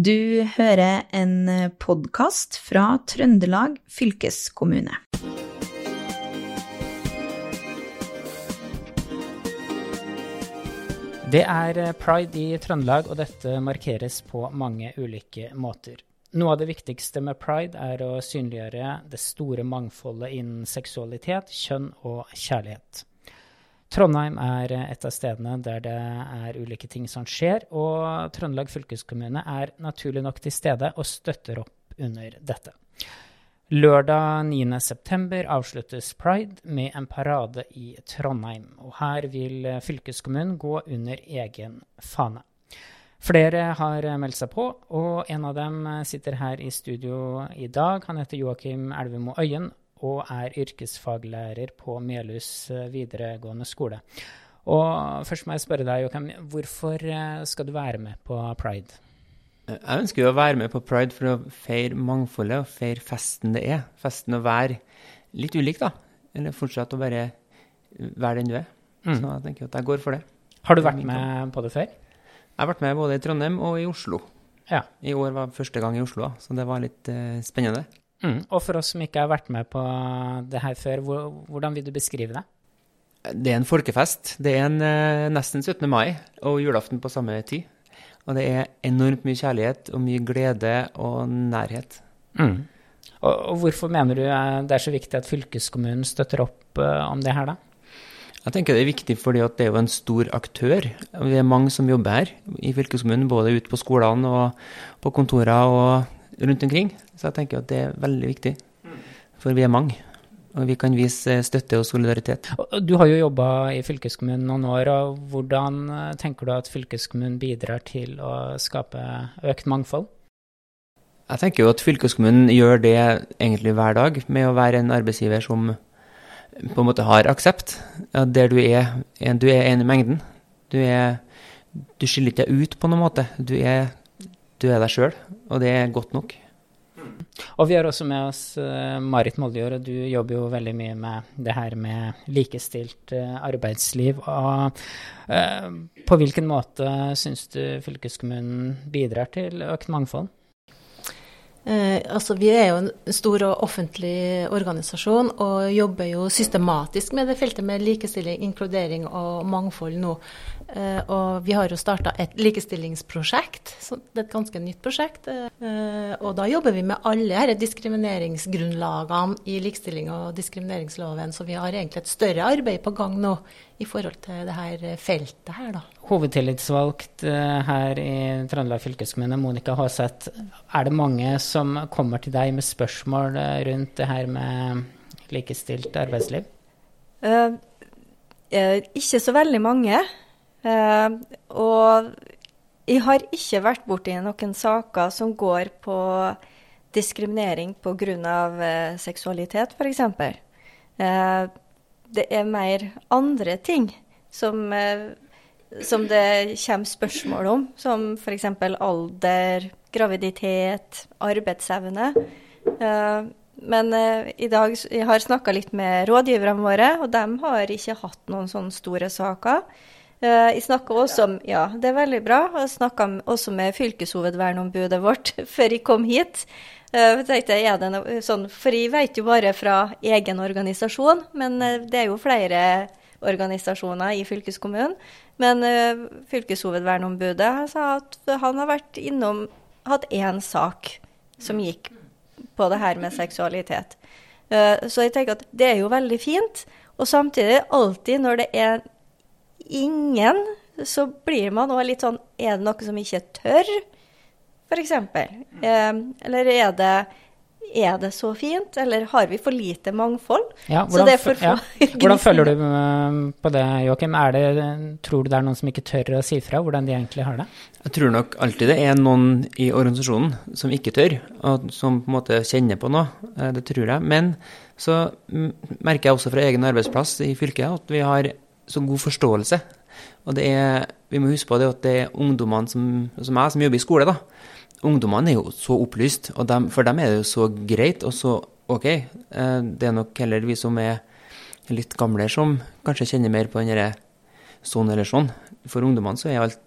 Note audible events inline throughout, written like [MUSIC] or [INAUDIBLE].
Du hører en podkast fra Trøndelag fylkeskommune. Det er pride i Trøndelag, og dette markeres på mange ulike måter. Noe av det viktigste med pride er å synliggjøre det store mangfoldet innen seksualitet, kjønn og kjærlighet. Trondheim er et av stedene der det er ulike ting som skjer, og Trøndelag fylkeskommune er naturlig nok til stede og støtter opp under dette. Lørdag 9.9 avsluttes pride med en parade i Trondheim, og her vil fylkeskommunen gå under egen fane. Flere har meldt seg på, og en av dem sitter her i studio i dag. Han heter Joakim Elvemo Øyen og er yrkesfaglærer på Melhus eh, videregående skole. Og først må jeg spørre deg, Joakim, hvorfor eh, skal du være med på pride? Jeg ønsker jo å være med på pride for å feire mangfoldet og feire festen det er. Festen å være litt ulik, da. Eller fortsatt å bare være den du er. Mm. Så jeg tenker at jeg går for det. Har du vært med på det før? Jeg har vært med både i Trondheim og i Oslo. Ja. I år var første gang i Oslo, så det var litt uh, spennende. Mm. Og for oss som ikke har vært med på det her før, hvordan vil du beskrive det? Det er en folkefest. Det er en, uh, nesten 17. mai og julaften på samme tid. Og det er enormt mye kjærlighet og mye glede og nærhet. Mm. Og, og, hvorfor mener du eh, det er så viktig at fylkeskommunen støtter opp uh, om det her, da? Jeg tenker det er viktig fordi det er jo en stor aktør. Vi er mange som jobber her i fylkeskommunen, både ute på skolene og på kontorer og rundt omkring. Så jeg tenker at det er veldig viktig, for vi er mange. Og vi kan vise støtte og solidaritet. Du har jo jobba i fylkeskommunen noen år. og Hvordan eh, tenker du at fylkeskommunen bidrar til å skape økt mangfold? Jeg tenker jo at fylkeskommunen gjør det egentlig hver dag, med å være en arbeidsgiver som på en måte har aksept. Der du er, du er en i mengden. Du, er, du skiller ikke deg ut på noen måte. Du er, du er deg sjøl, og det er godt nok. Og vi har også med oss uh, Marit Moldjord, og du jobber jo veldig mye med det her med likestilt uh, arbeidsliv. Og uh, på hvilken måte syns du fylkeskommunen bidrar til økt mangfold? Eh, altså, vi er jo en stor og offentlig organisasjon og jobber jo systematisk med det feltet med likestilling, inkludering og mangfold nå. Eh, og vi har jo starta et likestillingsprosjekt. det er et ganske nytt prosjekt. Eh, og da jobber vi med alle disse diskrimineringsgrunnlagene i likestilling og diskrimineringsloven. Så vi har egentlig et større arbeid på gang nå i forhold til det her feltet her, da. Hovedtillitsvalgt eh, her i Trøndelag fylkeskommune, Monica Håseth. Er det mange som kommer til deg med spørsmål rundt det her med likestilt arbeidsliv? Uh, ikke så veldig mange. Uh, og jeg har ikke vært borti noen saker som går på diskriminering pga. Uh, seksualitet, f.eks. Det er mer andre ting som, uh, som det kommer spørsmål om, som f.eks. alder, graviditet, arbeidsevne. Uh, men uh, i dag jeg har snakka litt med rådgiverne våre, og de har ikke hatt noen sånne store saker. Uh, jeg snakka også om Ja, det er veldig bra. Jeg snakka også med fylkeshovedverneombudet vårt [LAUGHS] før jeg kom hit. Jeg tenkte, er det noe, sånn, for jeg vet jo bare fra egen organisasjon, men uh, det er jo flere organisasjoner i fylkeskommunen. Men fylkeshovedvernombudet fylkeshovedverneombudet sa at han har vært innom hatt én sak som gikk på det her med seksualitet. så jeg tenker at det er jo veldig fint. Og samtidig, alltid når det er ingen, så blir man òg litt sånn Er det noe som ikke tør, f.eks.? Eh, eller er det, er det så fint, eller har vi for lite mangfold? Ja, hvordan, for ja. hvordan [LAUGHS] følger du eh, på det, Joakim? tror du det er noen som ikke tør å si fra hvordan de egentlig har det? Jeg tror nok alltid det er noen i organisasjonen som ikke tør, og som på en måte kjenner på noe. Eh, det tror jeg. Men så merker jeg også fra egen arbeidsplass i fylket at vi har så god forståelse. Og det er, vi må huske på det at det er ungdommene som, som jeg, som jobber i skole, da. Ungdommene er jo så opplyst, og dem, for dem er det jo så greit og så OK. Eh, det er nok heller vi som er litt gamle, som kanskje kjenner mer på den derre sånn eller sånn. For ungdommene så er alt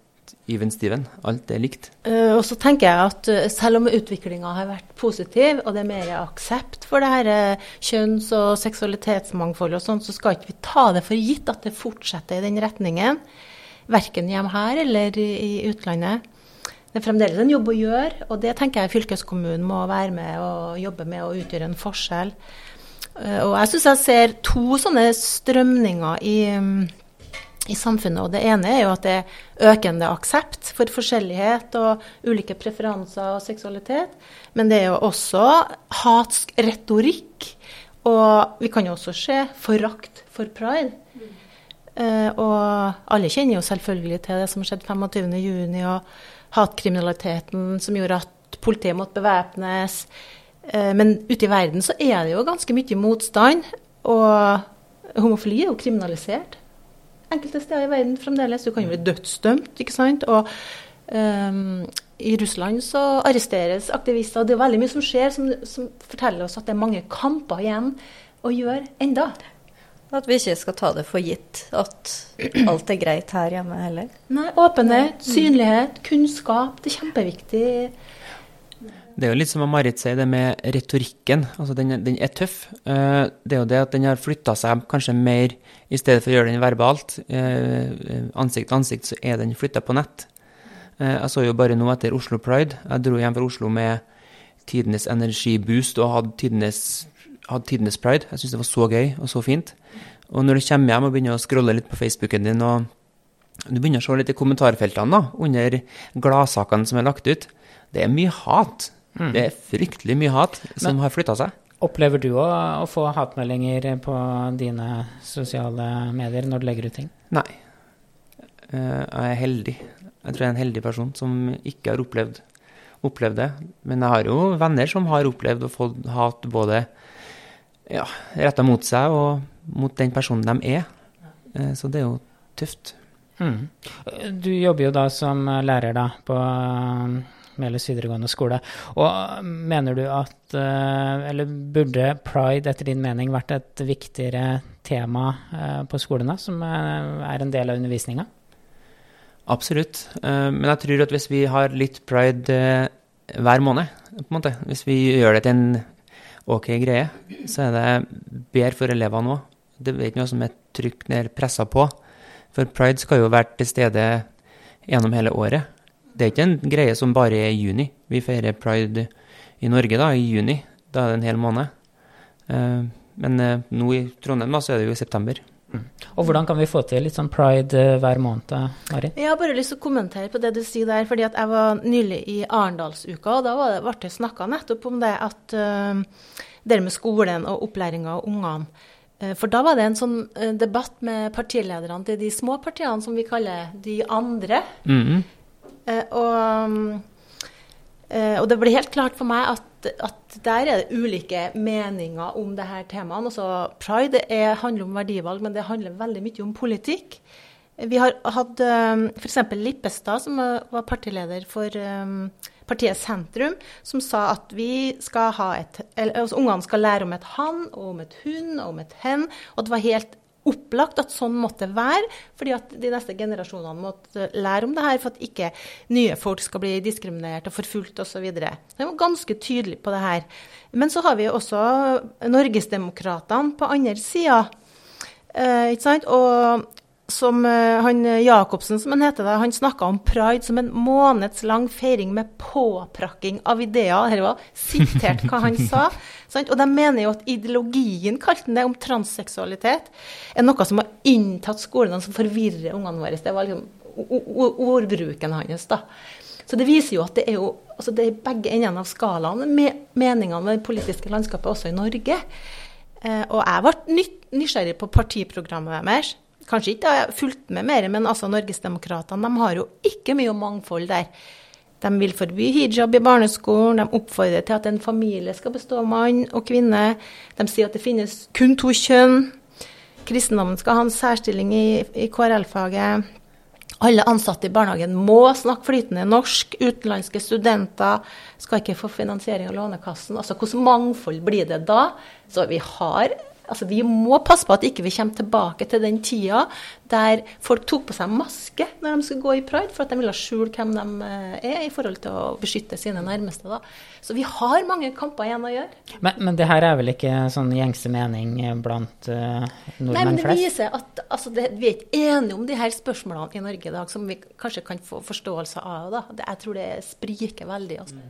even steven. Alt er likt. Uh, og så tenker jeg at uh, selv om utviklinga har vært positiv, og det er mer aksept for det her uh, kjønns- og seksualitetsmangfoldet og sånn, så skal ikke vi ta det for gitt at det fortsetter i den retningen. Verken hjemme her eller i, i utlandet. Det er fremdeles en jobb å gjøre, og det tenker jeg fylkeskommunen må være med og jobbe med og utgjøre en forskjell. og jeg syns jeg ser to sånne strømninger i um, i samfunnet. Og det ene er jo at det er økende aksept for forskjellighet og ulike preferanser og seksualitet. Men det er jo også hatsk retorikk. Og vi kan jo også se forakt for pride. Mm. Eh, og alle kjenner jo selvfølgelig til det som skjedde 25.6 og hatkriminaliteten som gjorde at politiet måtte bevæpnes. Eh, men ute i verden så er det jo ganske mye motstand. Og homofili er jo kriminalisert enkelte steder i verden fremdeles. Du kan jo bli dødsdømt, ikke sant. Og um, i Russland så arresteres aktivister. Det er veldig mye som skjer som, som, forteller oss at det er mange kamper igjen å gjøre enda. At vi ikke skal ta det for gitt at alt er greit her hjemme heller. Nei, åpenhet, synlighet, kunnskap. Det er kjempeviktig. Det er jo litt som Marit sier, det med retorikken. Altså, den, den er tøff. Uh, det er jo det at den har flytta seg kanskje mer i stedet for å gjøre den verbalt. Uh, ansikt til ansikt, så er den flytta på nett. Uh, jeg så jo bare nå etter Oslo Pride. Jeg dro hjem fra Oslo med tidenes energiboost og hadde tidenes, hadde tidenes pride. Jeg syns det var så gøy og så fint. Og når du kommer hjem og begynner å scrolle litt på Facebooken din, og du begynner å se litt i kommentarfeltene da, under gladsakene som er lagt ut, det er mye hat. Mm. Det er fryktelig mye hat som Men, har flytta seg. Opplever du å, å, få hatmeldinger på dine sosiale medier når du legger ut ting? Nei. Uh, jeg er heldig. Jeg tror jeg er en heldig person som ikke har opplevd, opplevd det. Men jeg har jo venner som har opplevd å få hat både ja, retta mot seg og mot den personen de er. Uh, så det er jo tøft. Mm. Du jobber jo da som lærer da på Melhus videregående skole. Og mener du at eh, Eller burde pride etter din mening vært et viktigere tema eh, på skolene, som er en del av undervisninga? Absolutt. Eh, men jeg tror at hvis vi har litt pride hver måned, på en måte, hvis vi gjør det til en OK greie, så er det bedre for elevene òg. Det er ikke noe som er trykt ned, pressa på. For pride skal jo være til stede gjennom hele året det er ikke en greie som bare er i juni. Vi feirer pride i Norge da, i juni. Da er det en hel måned. Uh, men uh, nå i Trondheim da, så er det jo i september. Mm. Og Hvordan kan vi få til litt sånn pride uh, hver måned, Mari? Jeg har bare lyst til å kommentere på det du sier der. fordi at Jeg var nylig i Arendalsuka, og da ble det, det snakka nettopp om det at det med skolen og opplæringa av ungene. For da var det en sånn debatt med partilederne til de små partiene, som vi kaller de andre. Mm -hmm. Eh, og, eh, og, det ble helt klart for meg at, at der er det ulike meninger om det her temaet. Altså, pride er, handler om verdivalg, men det handler veldig mye om politikk. Vi har hatt eh, f.eks. Lippestad, som var partileder for partiet Sentrum, som sa at vi skal ha et, eller, altså, ungene skal lære om et han, og om et hun og om et hen. Og det var helt opplagt at sånn måtte være, fordi at de neste generasjonene måtte lære om det her for at ikke nye folk skal bli diskriminert og forfulgt osv. De var ganske tydelige på det her. Men så har vi også Norgesdemokratene på andre sida. Eh? Og som uh, han Jacobsen, som han heter, da, han snakka om pride som en månedslang feiring med påprakking av ideer. Dette var sitert hva han sa. [LAUGHS] Sant? Og de mener jo at ideologien, kalte han det, om transseksualitet, er noe som har inntatt skolene, som forvirrer ungene våre. Det var liksom ordbruken hans. da. Så det viser jo at det er jo altså det er begge endene av skalaen, med meningene med det politiske landskapet også i Norge. Eh, og jeg ble nysgjerrig på partiprogrammet deres kanskje ikke har fulgt med mer, men altså Norgesdemokratene har jo ikke mye mangfold der. De vil forby hijab i barneskolen, de oppfordrer til at en familie skal bestå av mann og kvinne. De sier at det finnes kun to kjønn. Kristendommen skal ha en særstilling i, i KRL-faget. Alle ansatte i barnehagen må snakke flytende norsk. Utenlandske studenter skal ikke få finansiering av Lånekassen. Altså, Hvordan mangfold blir det da? Så vi har Altså, vi må passe på at ikke vi kommer tilbake til den tida der folk tok på seg maske når de skulle gå i pride, for at de ville skjule hvem de eh, er i forhold til å beskytte sine nærmeste. Da. Så vi har mange kamper igjen å gjøre. Men, men det her er vel ikke sånn gjengse mening blant uh, nordmenn flest? Nei, men det flest? viser at altså, det, vi er ikke enige om de her spørsmålene i Norge i dag, som vi kanskje kan få forståelse av. Da. Det, jeg tror det spriker veldig. Altså.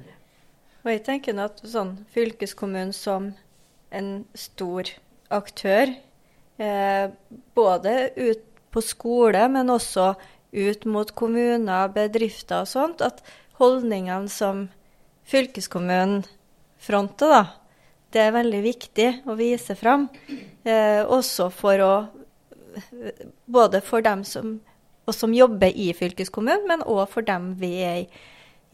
Og jeg tenker at sånn fylkeskommunen som en stor aktør. Eh, både ut på skole, men også ut mot kommuner, bedrifter og sånt. At holdningene som fylkeskommunen fronter, da, det er veldig viktig å vise fram. Eh, også for å Både for dem som, som jobber i fylkeskommunen, men òg for dem vi er i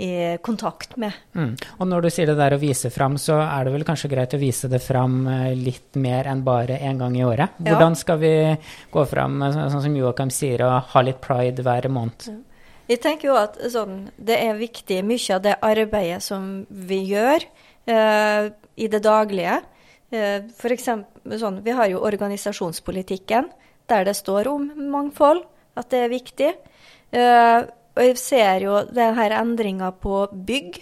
i kontakt med. Mm. Og når du sier det der å vise fram, så er det vel kanskje greit å vise det fram eh, litt mer enn bare én gang i året? Hvordan skal vi gå fram, eh, sånn som Joakim sier, og ha litt pride hver måned? Jeg tenker jo at sånn, det er viktig mye av det arbeidet som vi gjør eh, i det daglige. Eh, for eksempel, sånn, vi har jo organisasjonspolitikken, der det står om mangfold, at det er viktig. Uh, og jeg ser jo det her på bygg.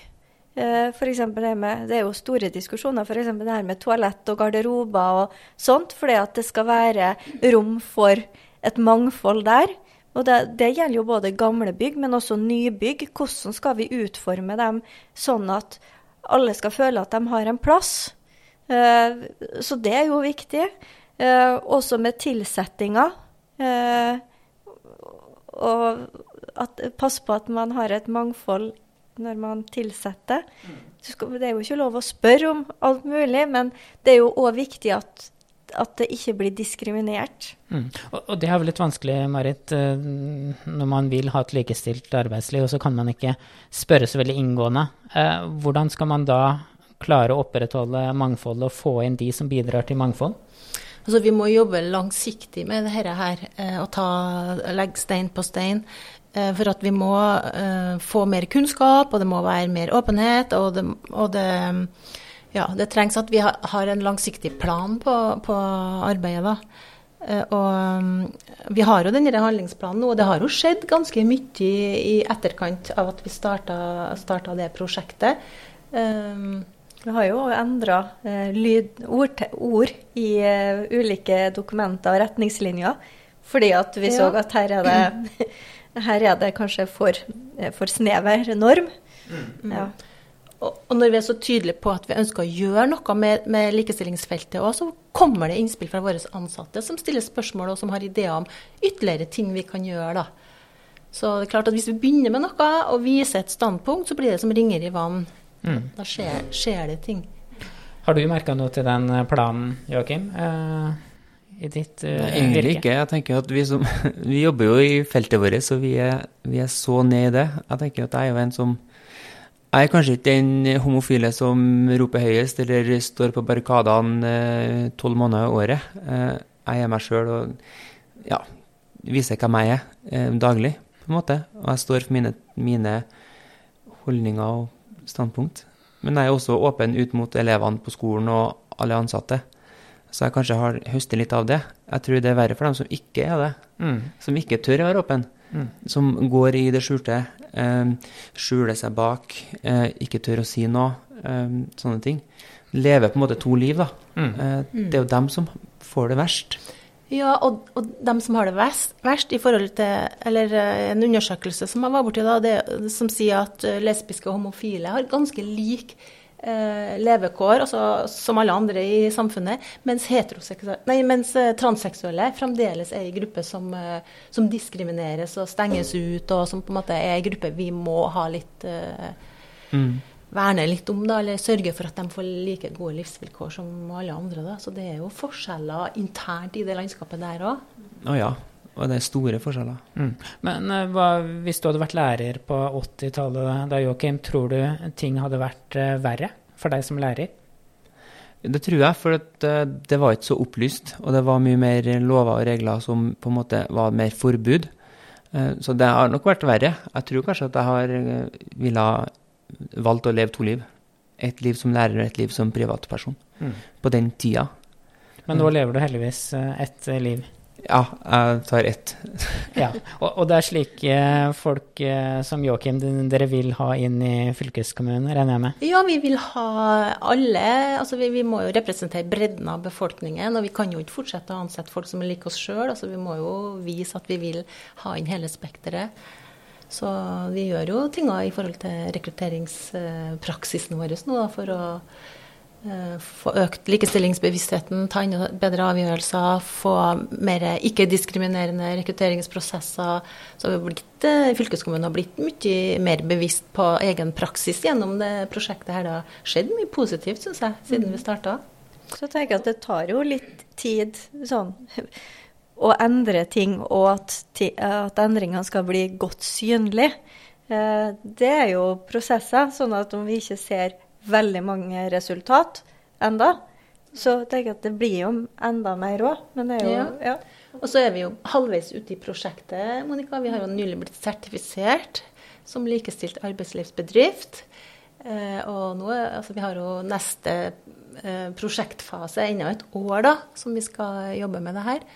Eh, for det, med, det er jo store diskusjoner f.eks. det her med toalett og garderober og sånt, fordi at det skal være rom for et mangfold der. Og det, det, gjelder jo både gamle bygg, men også nybygg. Hvordan skal vi utforme dem sånn at alle skal føle at de har en plass? Eh, så det er jo viktig. Eh, også med tilsettinga. og at, passe på at man har et mangfold når man tilsetter. Det er jo ikke lov å spørre om alt mulig, men det er jo òg viktig at, at, det ikke blir diskriminert. Mm. Og, og, det er vel litt vanskelig, Marit, eh, når man vil ha et likestilt arbeidsliv, og så kan man ikke spørre så veldig inngående. Eh, hvordan skal man da klare å opprettholde mangfoldet og få inn de som bidrar til mangfold? Altså, vi må jobbe langsiktig med dette her, eh, og ta, legge stein på stein. Eh, for at vi må uh, få mer kunnskap, og det må være mer åpenhet. Og det, og det, ja, det trengs at vi har, en langsiktig plan på, på arbeidet. da. Uh, og um, vi har jo denne handlingsplanen nå, og det har jo skjedd ganske mye i, i etterkant av at vi starta det prosjektet. Um, vi har jo endra uh, ord, ord, i ulike dokumenter og retningslinjer, fordi at vi så at her er det [CLEARS THROAT] her er det kanskje for, eh, for snever norm. Mm. Ja. Og, og, når vi er så tydelige på at vi ønsker å gjøre noe med, med likestillingsfeltet òg, så kommer det innspill fra våre ansatte som stiller spørsmål og som har ideer om ytterligere ting vi kan gjøre. da. Så det er klart at hvis vi begynner med noe og viser et standpunkt, så blir det som ringer i vann. Mm. Da skjer, skjer, det ting. Har du merka noe til den planen, Joakim? Eh, i ditt uh, Nei, Egentlig virke? ikke. Jeg tenker at vi, som, [LAUGHS] vi jobber jo i feltet vårt, så vi er, vi er, så ned i det. Jeg tenker at jeg er jo en som Jeg er kanskje ikke den homofile som roper høyest eller står på barrikadene eh, tolv uh, måneder i året. Uh, jeg er meg sjøl og ja, viser hvem jeg er daglig, på en måte. Og jeg står for mine, mine holdninger og standpunkt. Men jeg er også åpen ut mot elevene på skolen og alle ansatte. Så jeg kanskje har høstet litt av det. Jeg tror det er verre for dem som ikke er det. Mm. Som ikke tør å være åpen. Mm. Som går i det skjulte. Eh, skjuler seg bak. Eh, ikke tør å si noe. Eh, sånne ting. Lever på en måte to liv, da. Mm. Eh, det er jo dem som får det verst. Ja, og, og dem som har det verst, verst, i forhold til Eller en undersøkelse som jeg var borti da, det, som sier at lesbiske og homofile har ganske lik levekår, altså, som alle andre i samfunnet, mens, nei, mens eh, transseksuelle fremdeles er en gruppe som, eh, som, diskrimineres og stenges ut, og som på en måte er en gruppe vi må ha litt eh, mm. Verne litt om, da, eller sørge for at de får like gode livsvilkår som alle andre. Da. Så det er jo forskjeller internt i det landskapet der òg. Å ja. Og det er store forskjeller. Mm. Men uh, hva, hvis du hadde vært lærer på 80-tallet, da Joakim, tror du ting hadde vært uh, verre for deg som lærer? Det tror jeg, for uh, det var ikke så opplyst. Og det var mye mer lover og regler som på en måte var mer forbud. Så det har nok vært verre. Jeg tror kanskje at jeg har ville valgt å leve to liv. Et liv som lærer og et liv som privatperson. Mm. På den tida. Men nå lever du heldigvis et liv. Ja, jeg tar ett. ja, og, og, det er slike folk eh, som Joakim dere vil ha inn i fylkeskommunen, regner jeg med? Ja, vi vil ha alle. Altså, vi, vi, må jo representere bredden av befolkningen. Og vi kan jo ikke fortsette å ansette folk som er like oss sjøl. Altså, vi må jo vise at vi vil ha inn hele spekteret. Så vi gjør jo tinga i forhold til rekrutteringspraksisen vår nå, for å få økt likestillingsbevisstheten, ta inn bedre avgjørelser, få mer ikke-diskriminerende rekrutteringsprosesser. Så har vi blitt, eh, fylkeskommunen har blitt mye mer bevisst på egen praksis gjennom det prosjektet her. Det har skjedd mye positivt, syns jeg, siden vi starta. Så tenker jeg at det tar jo litt tid sånn, å endre ting, og at, at endringene skal bli godt synlige. Eh, det er jo prosesser, sånn at om vi ikke ser veldig mange resultat enda. Så tenker jeg at det blir jo enda mer òg. Men det er jo ja. ja. Og så er vi jo halvveis ute i prosjektet, Monica. Vi har jo nylig blitt sertifisert som likestilt arbeidslivsbedrift. Eh, og nå, altså vi har jo neste eh, prosjektfase ennå et år da, som vi skal jobbe med det her.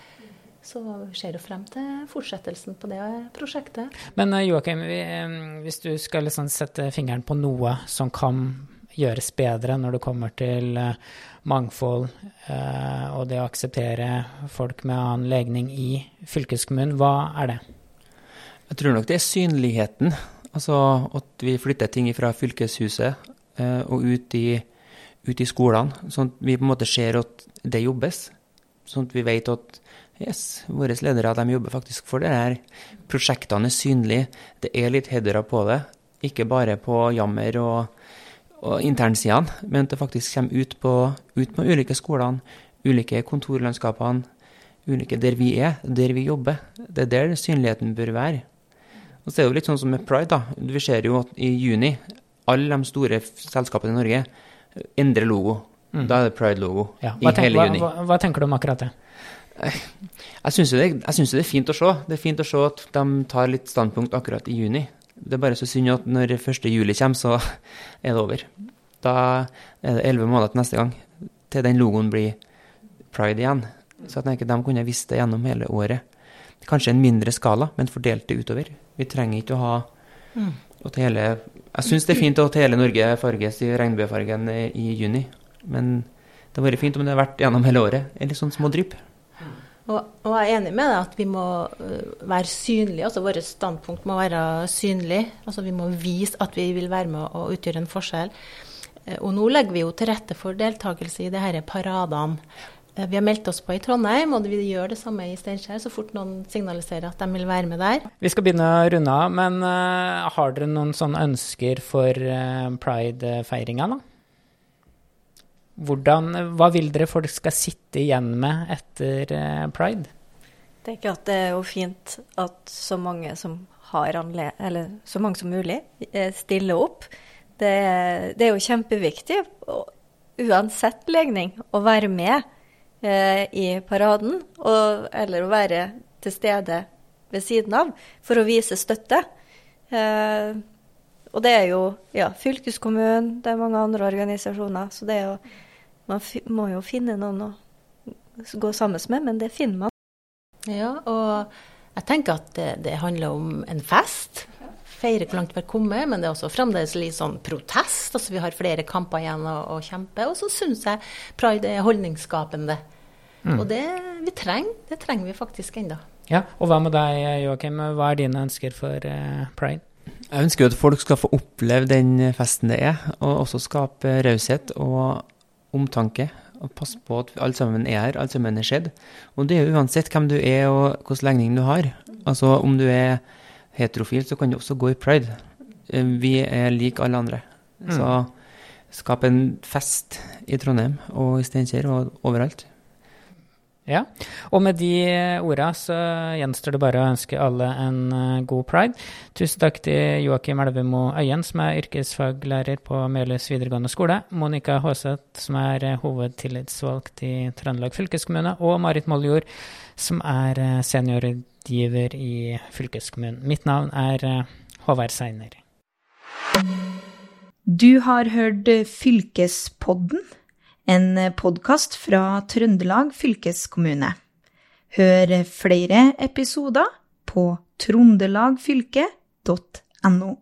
Så vi ser jo frem til fortsettelsen på det prosjektet. Men eh, Joakim, eh, hvis du skal liksom sette fingeren på noe som kan gjøres bedre når det kommer til eh, mangfold eh, og det å akseptere folk med annen legning i fylkeskommunen. Hva er det? Jeg tror nok det er synligheten. Altså at vi flytter ting fra fylkeshuset eh, og ut i, ut i skolene. Sånn at vi på en måte ser at det jobbes. Sånn at vi vet at yes, våre ledere de jobber faktisk for det her. Prosjektene er synlige. Det er litt headere på det. Ikke bare på jammer og og internsidene, men at det faktisk kommer ut på, ut på ulike skolene, ulike kontorlandskapene, ulike der vi er, der vi jobber. Det er der synligheten bør være. Og så er det jo litt sånn som med Pride. da. Vi ser jo at i juni alle de store selskapene i Norge endrer logo. Mm. Da er det Pride-logo ja. i tenker, hele juni. Hva, hva, tenker du om akkurat det? Jeg syns det, det, er fint å se. Det er fint å se at de tar litt standpunkt akkurat i juni. Det er bare så synd at når 1. juli kommer, så [LAUGHS] er det over. Da er det elleve måneder til neste gang, til den logoen blir pride igjen. Så jeg tenker de kunne visst det gjennom hele året. Kanskje en mindre skala, men fordelt det utover. Vi trenger ikke å ha mm. at hele Jeg syns det er fint at hele Norge farges i regnbuefargen i juni, men det hadde vært fint om det hadde vært gjennom hele året. eller sånn små drypp. Og, og, jeg er enig med deg at vi må uh, være synlige. altså Vårt standpunkt må være synlig. altså Vi må vise at vi vil være med å utgjøre en forskjell. Uh, og nå legger vi jo til rette for deltakelse i disse paradene. Uh, vi har meldt oss på i Trondheim, og vi gjør det samme i Steinkjer så fort noen signaliserer at de vil være med der. Vi skal begynne å runde av, men har dere noen sånne ønsker for pride-feiringa, da? Hvordan, hva vil dere folk skal sitte igjen med etter eh, pride? Jeg tenker at det er jo fint at så mange som eller så mange som mulig eh, stiller opp. Det, det er jo kjempeviktig, uansett legning, å være med eh, i paraden. Og, eller å være til stede ved siden av for å vise støtte. Eh, og det er jo ja, fylkeskommunen, det er mange andre organisasjoner. Så det er jo Man må jo finne noen å gå sammen med, men det finner man. Ja, og jeg tenker at det, det handler om en fest. Feire hvor langt vi har kommet, men det er også fremdeles litt sånn protest. Altså vi har flere kamper igjen å, å kjempe. Og så syns jeg pride er holdningsskapende. Mm. Og det vi trenger, det trenger vi faktisk ennå. Ja, og hva med deg, Joakim? Hva er dine ønsker for eh, pride? Jeg ønsker jo at folk skal få oppleve den festen det er, og også skape raushet og omtanke. Og passe på at alle sammen er her, alt sammen er skjedd. Og det er jo uansett hvem du er og hvilken legning du har. Altså om du er heterofil, så kan du også gå i pride. Eh, vi er like alle andre. Mm. Så skap en fest i Trondheim og i Steinkjer og overalt. Ja, og med de orda så gjenstår det bare å ønske alle en uh, god pride. Tusen takk til Joakim Elvemo Øyen, som er yrkesfaglærer på Melhus videregående skole, Monica Håseth, som er uh, hovedtillitsvalgt i Trøndelag fylkeskommune, og Marit Moljord, som er uh, seniorrådgiver i fylkeskommunen. Mitt navn er Håvard Seiner. Du har hørt Fylkespodden en podkast fra Trøndelag fylkeskommune. Hør flere episoder på trondelagfylket.no.